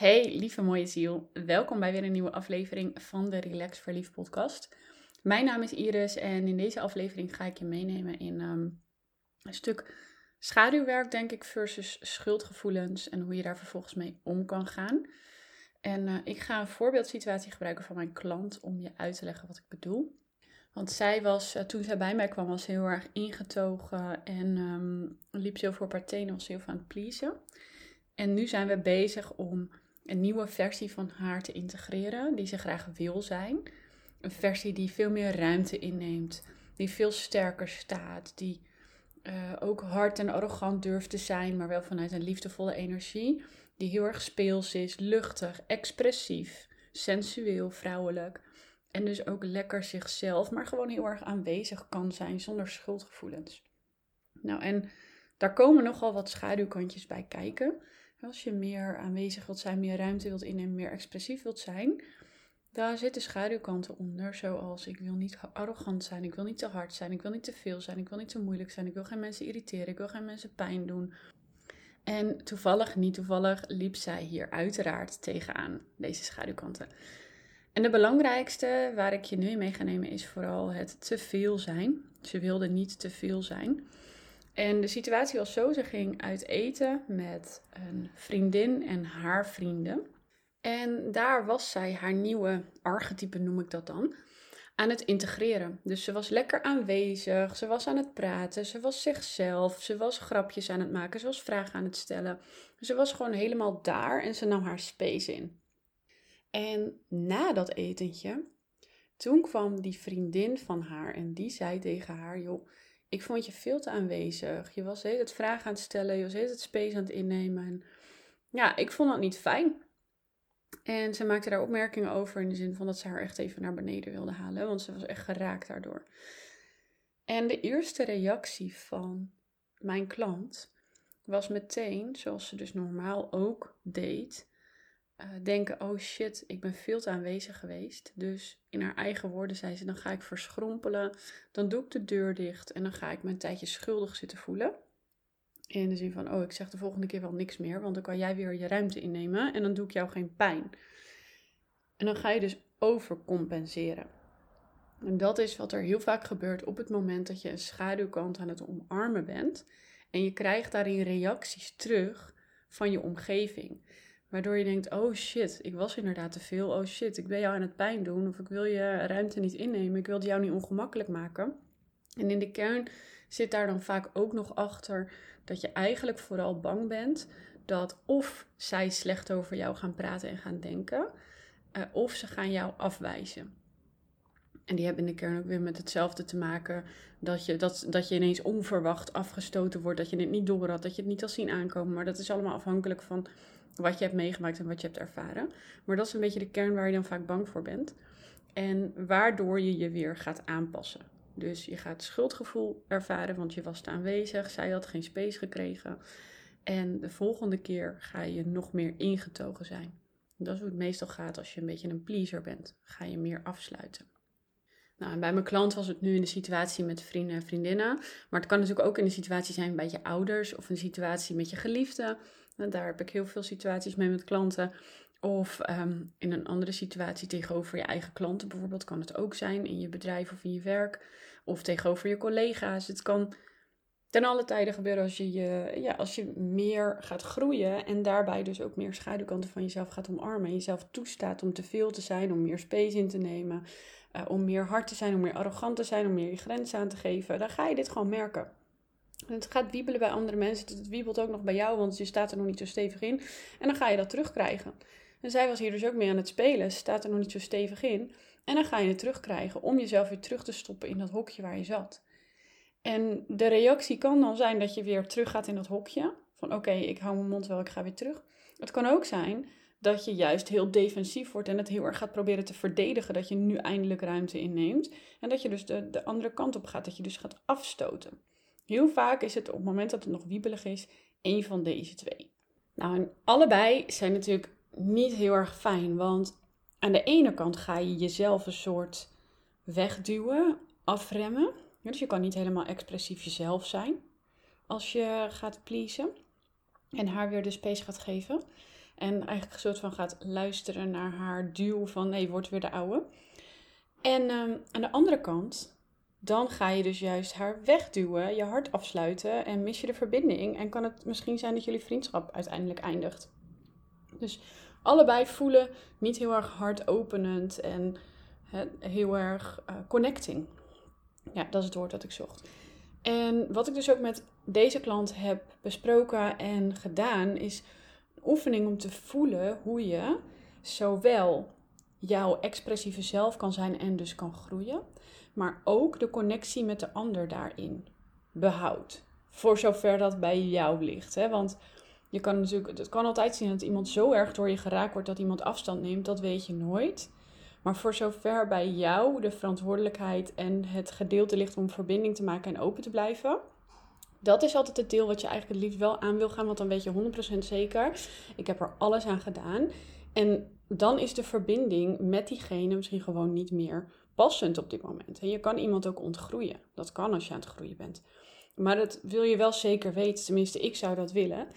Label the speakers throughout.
Speaker 1: Hey, lieve mooie ziel. Welkom bij weer een nieuwe aflevering van de Relax Verliefd podcast. Mijn naam is Iris en in deze aflevering ga ik je meenemen in ehm, een stuk schaduwwerk, denk ik, versus schuldgevoelens en hoe je daar vervolgens mee om kan gaan. En uh, ik ga een voorbeeldsituatie gebruiken van mijn klant om je uit te leggen wat ik bedoel. Want zij was, uh, toen zij bij mij kwam, was heel erg ingetogen en um, liep zo voor partij, was heel veel aan het pleasen. En nu zijn we bezig om een nieuwe versie van haar te integreren, die ze graag wil zijn. Een versie die veel meer ruimte inneemt, die veel sterker staat, die uh, ook hard en arrogant durft te zijn, maar wel vanuit een liefdevolle energie. Die heel erg speels is, luchtig, expressief, sensueel, vrouwelijk. En dus ook lekker zichzelf, maar gewoon heel erg aanwezig kan zijn zonder schuldgevoelens. Nou, en daar komen nogal wat schaduwkantjes bij kijken. Als je meer aanwezig wilt zijn, meer ruimte wilt innemen, meer expressief wilt zijn, daar zitten schaduwkanten onder, zoals ik wil niet arrogant zijn, ik wil niet te hard zijn, ik wil niet te veel zijn, ik wil niet te moeilijk zijn, ik wil geen mensen irriteren, ik wil geen mensen pijn doen. En toevallig, niet toevallig, liep zij hier uiteraard tegenaan, deze schaduwkanten. En de belangrijkste waar ik je nu mee ga nemen is vooral het te veel zijn. Ze wilde niet te veel zijn. En de situatie was zo, ze ging uit eten met een vriendin en haar vrienden. En daar was zij haar nieuwe archetype, noem ik dat dan, aan het integreren. Dus ze was lekker aanwezig, ze was aan het praten, ze was zichzelf, ze was grapjes aan het maken, ze was vragen aan het stellen. Ze was gewoon helemaal daar en ze nam haar space in. En na dat etentje, toen kwam die vriendin van haar en die zei tegen haar, joh, ik vond je veel te aanwezig. Je was het vragen aan het stellen, je was het space aan het innemen. En ja, ik vond dat niet fijn. En ze maakte daar opmerkingen over in de zin van dat ze haar echt even naar beneden wilde halen, want ze was echt geraakt daardoor. En de eerste reactie van mijn klant was meteen, zoals ze dus normaal ook deed, uh, denken: oh shit, ik ben veel te aanwezig geweest. Dus in haar eigen woorden zei ze: dan ga ik verschrompelen, dan doe ik de deur dicht en dan ga ik me een tijdje schuldig zitten voelen. In de zin van: oh, ik zeg de volgende keer wel niks meer, want dan kan jij weer je ruimte innemen en dan doe ik jou geen pijn. En dan ga je dus overcompenseren. En dat is wat er heel vaak gebeurt op het moment dat je een schaduwkant aan het omarmen bent. En je krijgt daarin reacties terug van je omgeving. Waardoor je denkt, oh shit, ik was inderdaad te veel. Oh shit, ik ben jou aan het pijn doen. Of ik wil je ruimte niet innemen. Ik wilde jou niet ongemakkelijk maken. En in de kern zit daar dan vaak ook nog achter dat je eigenlijk vooral bang bent dat of zij slecht over jou gaan praten en gaan denken, uh, of ze gaan jou afwijzen. En die hebben in de kern ook weer met hetzelfde te maken. Dat je, dat, dat je ineens onverwacht afgestoten wordt. Dat je het niet door had. Dat je het niet al zien aankomen. Maar dat is allemaal afhankelijk van wat je hebt meegemaakt en wat je hebt ervaren. Maar dat is een beetje de kern waar je dan vaak bang voor bent. En waardoor je je weer gaat aanpassen. Dus je gaat schuldgevoel ervaren, want je was aanwezig, zij had geen space gekregen. En de volgende keer ga je nog meer ingetogen zijn. Dat is hoe het meestal gaat als je een beetje een pleaser bent. Ga je meer afsluiten. Nou, en bij mijn klant was het nu in de situatie met vrienden en vriendinnen. Maar het kan natuurlijk ook in de situatie zijn bij je ouders of een situatie met je geliefde. Daar heb ik heel veel situaties mee met klanten. Of um, in een andere situatie tegenover je eigen klanten bijvoorbeeld kan het ook zijn. In je bedrijf of in je werk. Of tegenover je collega's. Het kan ten alle tijden gebeuren als je, je, ja, als je meer gaat groeien. En daarbij dus ook meer schaduwkanten van jezelf gaat omarmen. En jezelf toestaat om te veel te zijn. Om meer space in te nemen. Uh, om meer hard te zijn. Om meer arrogant te zijn. Om meer je grenzen aan te geven. Dan ga je dit gewoon merken. Het gaat wiebelen bij andere mensen. Het wiebelt ook nog bij jou, want je staat er nog niet zo stevig in. En dan ga je dat terugkrijgen. En zij was hier dus ook mee aan het spelen. Ze staat er nog niet zo stevig in. En dan ga je het terugkrijgen om jezelf weer terug te stoppen in dat hokje waar je zat. En de reactie kan dan zijn dat je weer terug gaat in dat hokje. Van oké, ik hou mijn mond wel, ik ga weer terug. Het kan ook zijn dat je juist heel defensief wordt en het heel erg gaat proberen te verdedigen. Dat je nu eindelijk ruimte inneemt. En dat je dus de andere kant op gaat. Dat je dus gaat afstoten. Heel vaak is het op het moment dat het nog wiebelig is, één van deze twee. Nou, en allebei zijn natuurlijk niet heel erg fijn, want aan de ene kant ga je jezelf een soort wegduwen, afremmen. Dus je kan niet helemaal expressief jezelf zijn als je gaat pleasen en haar weer de space gaat geven. En eigenlijk een soort van gaat luisteren naar haar duw van nee, wordt weer de oude. En ehm, aan de andere kant, dan ga je dus juist haar wegduwen, je hart afsluiten en mis je de verbinding. En kan het misschien zijn dat jullie vriendschap uiteindelijk eindigt. Dus allebei voelen niet heel erg hard openend en heel erg uh, connecting. Ja, dat is het woord dat ik zocht. En wat ik dus ook met deze klant heb besproken en gedaan, is een oefening om te voelen hoe je zowel jouw expressieve zelf kan zijn en dus kan groeien, maar ook de connectie met de ander daarin behoudt. Voor zover dat bij jou ligt. Hè? Want je kan natuurlijk, het kan altijd zien dat iemand zo erg door je geraakt wordt dat iemand afstand neemt, dat weet je nooit. Maar voor zover bij jou de verantwoordelijkheid en het gedeelte ligt om verbinding te maken en open te blijven. Dat is altijd het deel wat je eigenlijk het liefst wel aan wil gaan, want dan weet je 100% zeker. Ik heb er alles aan gedaan. En dan is de verbinding met diegene misschien gewoon niet meer passend op dit moment. En je kan iemand ook ontgroeien. Dat kan als je aan het groeien bent. Maar dat wil je wel zeker weten. Tenminste, ik zou dat willen.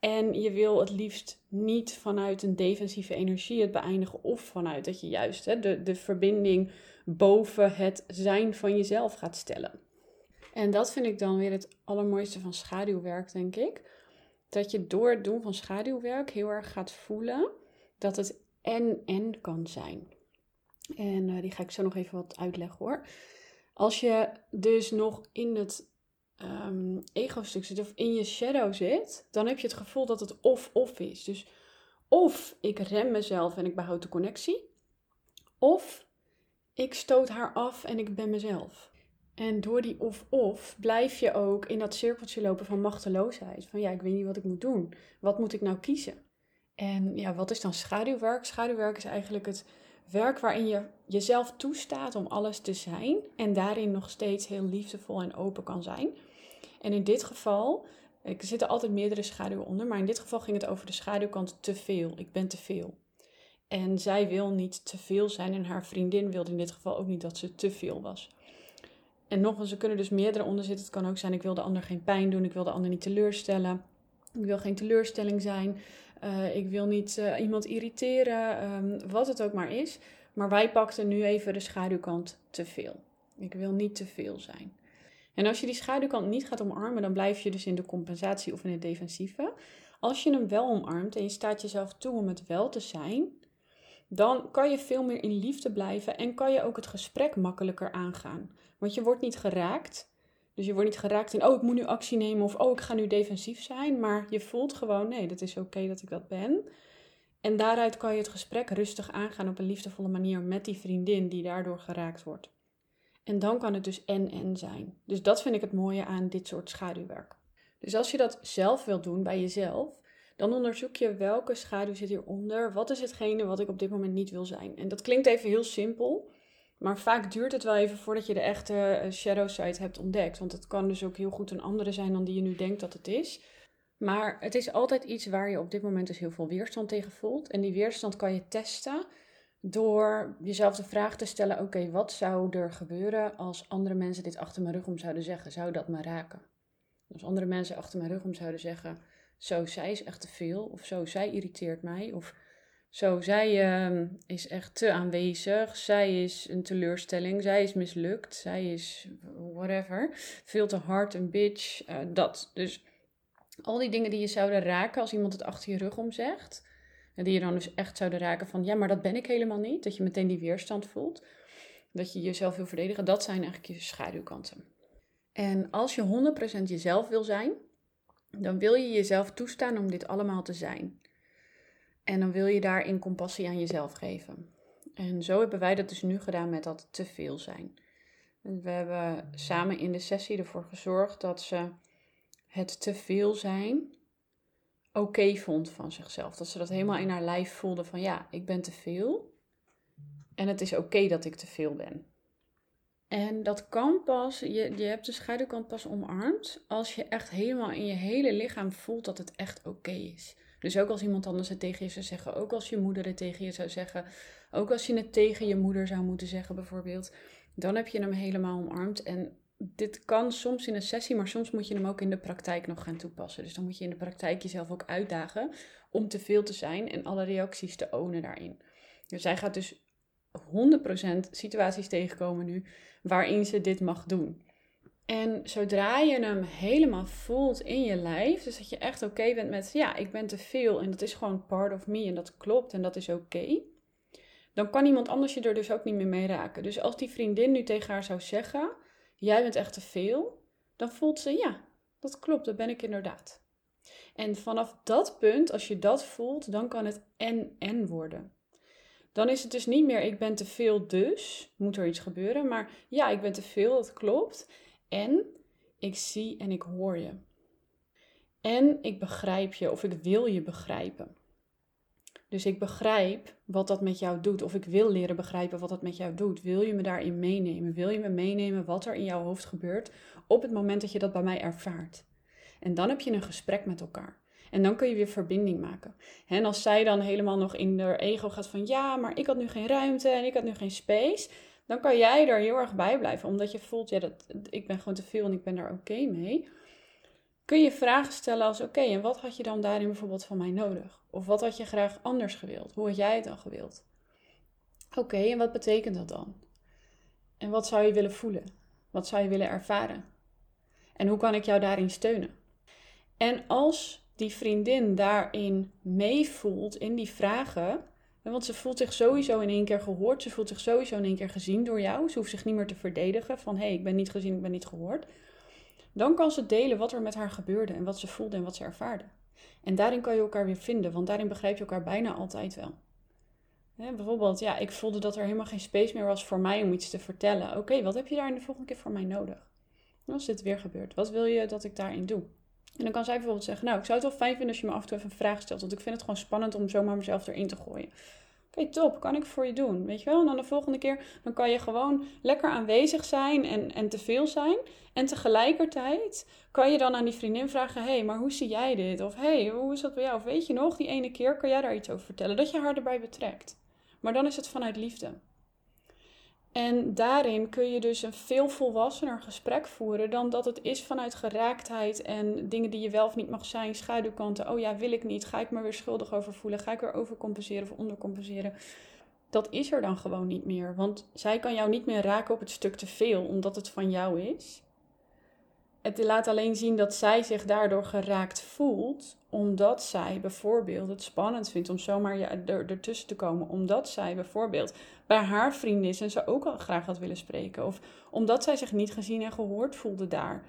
Speaker 1: En je wil het liefst niet vanuit een defensieve energie het beëindigen of vanuit dat je juist hè, de, de verbinding boven het zijn van jezelf gaat stellen. En dat vind ik dan weer het allermooiste van schaduwwerk, denk ik. Dat je door het doen van schaduwwerk heel erg gaat voelen dat het en-en kan zijn. En uh, die ga ik zo nog even wat uitleggen hoor. Als je dus nog in het um, ego-stuk zit of in je shadow zit, dan heb je het gevoel dat het of-of is. Dus of ik rem mezelf en ik behoud de connectie, of ik stoot haar af en ik ben mezelf. En door die of-of blijf je ook in dat cirkeltje lopen van machteloosheid. Van ja, ik weet niet wat ik moet doen. Wat moet ik nou kiezen? En ja, wat is dan schaduwwerk? Schaduwwerk is eigenlijk het werk waarin je jezelf toestaat om alles te zijn en daarin nog steeds heel liefdevol en open kan zijn. En in dit geval, er zitten altijd meerdere schaduwen onder, maar in dit geval ging het over de schaduwkant te veel. Ik ben te veel. En zij wil niet te veel zijn en haar vriendin wilde in dit geval ook niet dat ze te veel was. En nog eens, er kunnen dus meerdere onder zitten. Het kan ook zijn, ik wil de ander geen pijn doen, ik wil de ander niet teleurstellen. Ik wil geen teleurstelling zijn. Uh, ik wil niet uh, iemand irriteren, um, wat het ook maar is. Maar wij pakten nu even de schaduwkant te veel. Ik wil niet te veel zijn. En als je die schaduwkant niet gaat omarmen, dan blijf je dus in de compensatie of in het defensieve. Als je hem wel omarmt en je staat jezelf toe om het wel te zijn, dan kan je veel meer in liefde blijven en kan je ook het gesprek makkelijker aangaan. Want je wordt niet geraakt. Dus je wordt niet geraakt in, oh, ik moet nu actie nemen of, oh, ik ga nu defensief zijn. Maar je voelt gewoon, nee, dat is oké dat ik dat ben. En daaruit kan je het gesprek rustig aangaan op een liefdevolle manier met die vriendin die daardoor geraakt wordt. En dan kan het dus en-en zijn. Dus dat vind ik het mooie aan dit soort schaduwwerk. Dus als je dat zelf wilt doen bij jezelf, dan onderzoek je welke schaduw zit hieronder. Wat is hetgene wat ik op dit moment niet wil zijn? En dat klinkt even heel simpel, maar vaak duurt het wel even voordat je de echte eh, shadow side hebt ontdekt. Want het kan dus ook heel goed een andere zijn dan die je nu denkt dat het is. Maar het is altijd iets waar je op dit moment dus heel veel weerstand tegen voelt. En die weerstand kan je testen door jezelf de vraag te stellen: oké, wat zou er gebeuren als andere mensen dit achter mijn rug om zouden zeggen? Zou dat me raken? Als andere mensen achter mijn rug om zouden zeggen: zo, zij is echt te veel, of zo, zij irriteert mij, of zo, zij uh, is echt te aanwezig, zij is een teleurstelling, zij is mislukt, zij is whatever, veel te hard, een bitch, uh, dat. Dus al die dingen die je zouden raken als iemand het achter je rug om zegt en die je dan dus echt zouden raken van, ja, maar dat ben ik helemaal niet. Dat je meteen die weerstand voelt. Dat je jezelf wil verdedigen. Dat zijn eigenlijk je schaduwkanten. En als je 100% jezelf wil zijn, dan wil je jezelf toestaan om dit allemaal te zijn. En dan wil je daarin compassie aan jezelf geven. En zo hebben wij dat dus nu gedaan met dat te veel zijn. We hebben samen in de sessie ervoor gezorgd dat ze het te veel zijn oké vond van zichzelf. Dat ze dat helemaal in haar lijf voelde van ja, ik ben te veel. En het is oké dat ik te veel ben. En dat kan pas, je, je hebt de schaduwkant pas omarmd als je echt helemaal in je hele lichaam voelt dat het echt oké is. Dus ook als iemand anders het tegen je zou zeggen, ook als je moeder het tegen je zou zeggen, ook als je het tegen je moeder zou moeten zeggen bijvoorbeeld, dan heb je hem helemaal omarmd en dit kan soms in een sessie, maar soms moet je hem ook in de praktijk nog gaan toepassen. Dus dan moet je in de praktijk jezelf ook uitdagen om te veel te zijn en alle reacties te ownen daarin. Dus zij gaat dus 100% situaties tegenkomen nu waarin ze dit mag doen. En zodra je hem helemaal voelt in je lijf, dus dat je echt oké bent met, ja, ik ben te veel en dat is gewoon part of me en dat klopt en dat is oké, dan kan iemand anders je er dus ook niet meer mee raken. Dus als die vriendin nu tegen haar zou zeggen, jij bent echt te veel, dan voelt ze, ja, dat klopt, dat ben ik inderdaad. En vanaf dat punt, als je dat voelt, dan kan het en-en worden. Dan is het dus niet meer ik ben te veel, dus moet er iets gebeuren. Maar ja, ik ben te veel, dat klopt. En ik zie en ik hoor je. En ik begrijp je of ik wil je begrijpen. Dus ik begrijp wat dat met jou doet, of ik wil leren begrijpen wat dat met jou doet. Wil je me daarin meenemen? Wil je me meenemen wat er in jouw hoofd gebeurt op het moment dat je dat bij mij ervaart? En dan heb je een gesprek met elkaar. En dan kun je weer verbinding maken. En als zij dan helemaal nog in haar ego gaat van ja, maar ik had nu geen ruimte en ik had nu geen space, dan kan jij er heel erg bij blijven, omdat je voelt, ja, dat, ik ben gewoon te veel en ik ben daar oké mee. Kun je vragen stellen als oké, en wat had je dan daarin bijvoorbeeld van mij nodig? Of wat had je graag anders gewild? Hoe had jij het dan gewild? Oké, en wat betekent dat dan? En wat zou je willen voelen? Wat zou je willen ervaren? En hoe kan ik jou daarin steunen? En als die vriendin daarin meevoelt in die vragen, want ze voelt zich sowieso in één keer gehoord, ze voelt zich sowieso in één keer gezien door jou, ze hoeft zich niet meer te verdedigen van hé, hey, ik ben niet gezien, ik ben niet gehoord. Dan kan ze delen wat er met haar gebeurde en wat ze voelde en wat ze ervaarde. En daarin kan je elkaar weer vinden, want daarin begrijp je elkaar bijna altijd wel. bijvoorbeeld, ja, ik voelde dat er helemaal geen space meer was voor mij om iets te vertellen. Oké, wat heb je daar in de volgende keer voor mij nodig? Als dit weer gebeurt, wat wil je dat ik daarin doe? En dan kan zij bijvoorbeeld zeggen, nou, ik zou het wel fijn vinden als je me af en toe even een vraag stelt. Want ik vind het gewoon spannend om zomaar mezelf erin te gooien. Oké, top, kan ik voor je doen, weet je wel? En dan de volgende keer, dan kan je gewoon lekker aanwezig zijn en, en te veel zijn. En tegelijkertijd kan je dan aan die vriendin vragen, hé, hey, maar hoe zie jij dit? Of hé, hey, hoe is dat bij jou? Of weet je nog, die ene keer, kan jij daar iets over vertellen? Dat je haar erbij betrekt. Maar dan is het vanuit liefde. En daarin kun je dus een veel volwassener gesprek voeren dan dat het is vanuit geraaktheid en dingen die je wel of niet mag zijn, schaduwkanten. Oh ja, wil ik niet. Ga ik me weer schuldig over voelen? Ga ik weer overcompenseren of ondercompenseren? Dat is er dan gewoon niet meer. Want zij kan jou niet meer raken op het stuk te veel, omdat het van jou is. Het laat alleen zien dat zij zich daardoor geraakt voelt, omdat zij bijvoorbeeld het spannend vindt om zomaar er, ertussen te komen. Omdat zij bijvoorbeeld bij haar vrienden is en ze ook al graag had willen spreken. Of omdat zij zich niet gezien en gehoord voelde daar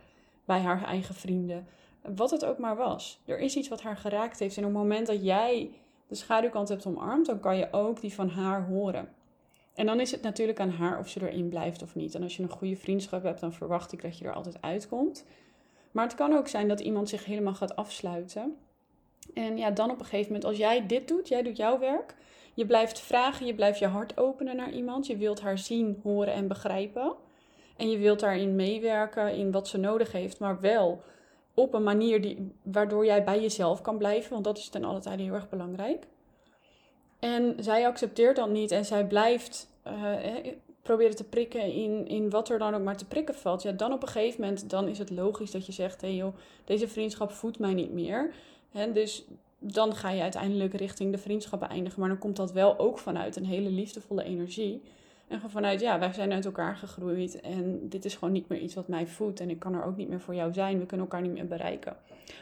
Speaker 1: bij haar eigen vrienden. Wat het ook maar was. Er is iets wat haar geraakt heeft. En op het moment dat jij de schaduwkant hebt omarmd, dan kan je ook die van haar horen. En dan is het natuurlijk aan haar of ze erin blijft of niet. En als je een goede vriendschap hebt, dan verwacht ik dat je er altijd uitkomt. Maar het kan ook zijn dat iemand zich helemaal gaat afsluiten. En ja, dan op een gegeven moment, als jij dit doet, jij doet jouw werk. Je blijft vragen, je blijft je hart openen naar iemand. Je wilt haar zien, horen en begrijpen. En je wilt daarin meewerken in wat ze nodig heeft, maar wel op een manier die, waardoor jij bij jezelf kan blijven. Want dat is ten alle tijde heel erg belangrijk. En zij accepteert dat niet en zij blijft uh, proberen te prikken in, in wat er dan ook maar te prikken valt. Ja, dan op een gegeven moment dan is het logisch dat je zegt: hé hey joh, deze vriendschap voedt mij niet meer. Hè, dus dan ga je uiteindelijk richting de vriendschap beëindigen. Maar dan komt dat wel ook vanuit een hele liefdevolle energie. En vanuit, ja, wij zijn uit elkaar gegroeid. En dit is gewoon niet meer iets wat mij voedt. En ik kan er ook niet meer voor jou zijn. We kunnen elkaar niet meer bereiken.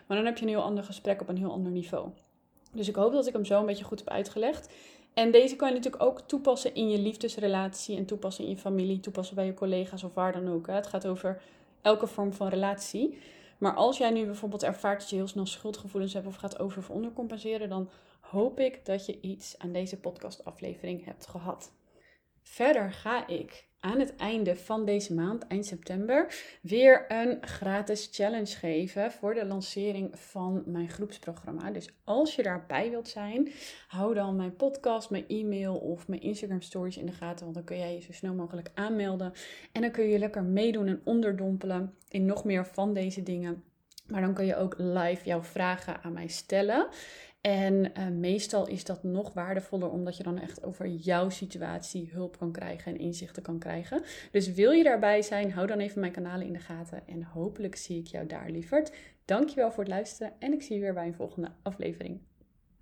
Speaker 1: Maar dan heb je een heel ander gesprek op een heel ander niveau. Dus ik hoop dat ik hem zo een beetje goed heb uitgelegd. En deze kan je natuurlijk ook toepassen in je liefdesrelatie en toepassen in je familie, toepassen bij je collega's of waar dan ook. Het gaat over elke vorm van relatie. Maar als jij nu bijvoorbeeld ervaart dat je heel snel schuldgevoelens hebt of gaat over- of ondercompenseren, dan hoop ik dat je iets aan deze podcastaflevering hebt gehad. Verder ga ik aan het einde van deze maand, eind september, weer een gratis challenge geven voor de lancering van mijn groepsprogramma. Dus als je daarbij wilt zijn, hou dan mijn podcast, mijn e-mail of mijn Instagram stories in de gaten, want dan kun jij je zo snel mogelijk aanmelden. En dan kun je lekker meedoen en onderdompelen in nog meer van deze dingen. Maar dan kun je ook live jouw vragen aan mij stellen. En uh, meestal is dat nog waardevoller omdat je dan echt over jouw situatie hulp kan krijgen en inzichten kan krijgen. Dus wil je daarbij zijn, hou dan even mijn kanalen in de gaten en hopelijk zie ik jou daar lieverd. Dankjewel voor het luisteren en ik zie je weer bij een volgende aflevering.